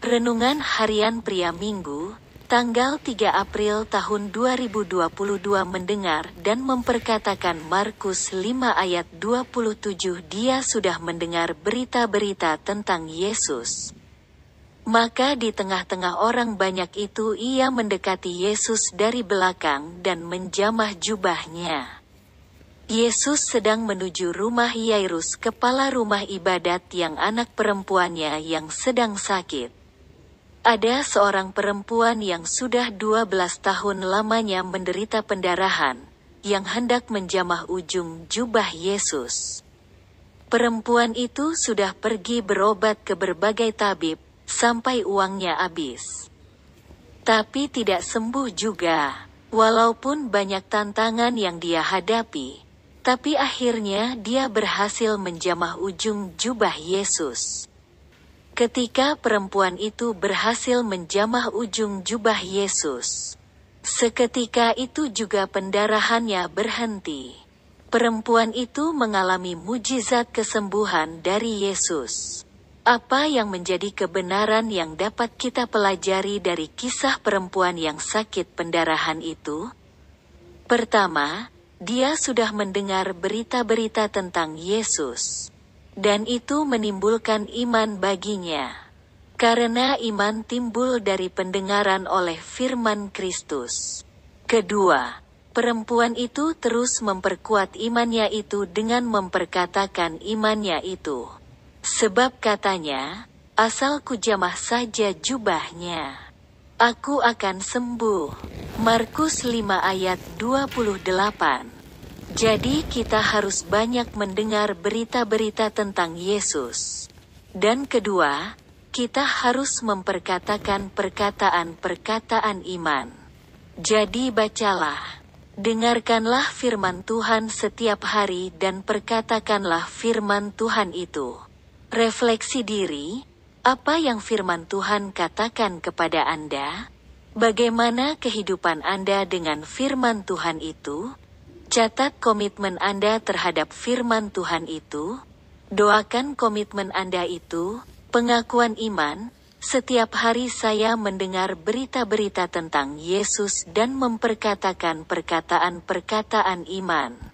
Renungan Harian Pria Minggu, tanggal 3 April tahun 2022 mendengar dan memperkatakan Markus 5 ayat 27 dia sudah mendengar berita-berita tentang Yesus. Maka di tengah-tengah orang banyak itu ia mendekati Yesus dari belakang dan menjamah jubahnya. Yesus sedang menuju rumah Yairus kepala rumah ibadat yang anak perempuannya yang sedang sakit. Ada seorang perempuan yang sudah 12 tahun lamanya menderita pendarahan, yang hendak menjamah ujung jubah Yesus. Perempuan itu sudah pergi berobat ke berbagai tabib, sampai uangnya habis. Tapi tidak sembuh juga, walaupun banyak tantangan yang dia hadapi. Tapi akhirnya dia berhasil menjamah ujung jubah Yesus. Ketika perempuan itu berhasil menjamah ujung jubah Yesus, seketika itu juga pendarahannya berhenti. Perempuan itu mengalami mujizat kesembuhan dari Yesus. Apa yang menjadi kebenaran yang dapat kita pelajari dari kisah perempuan yang sakit pendarahan itu? Pertama, dia sudah mendengar berita-berita tentang Yesus dan itu menimbulkan iman baginya. Karena iman timbul dari pendengaran oleh firman Kristus. Kedua, perempuan itu terus memperkuat imannya itu dengan memperkatakan imannya itu. Sebab katanya, asal kujamah saja jubahnya. Aku akan sembuh. Markus 5 ayat 28 jadi kita harus banyak mendengar berita-berita tentang Yesus. Dan kedua, kita harus memperkatakan perkataan-perkataan iman. Jadi bacalah, dengarkanlah firman Tuhan setiap hari dan perkatakanlah firman Tuhan itu. Refleksi diri, apa yang firman Tuhan katakan kepada Anda? Bagaimana kehidupan Anda dengan firman Tuhan itu? Catat komitmen Anda terhadap firman Tuhan itu. Doakan komitmen Anda itu, pengakuan iman. Setiap hari saya mendengar berita-berita tentang Yesus dan memperkatakan perkataan-perkataan iman.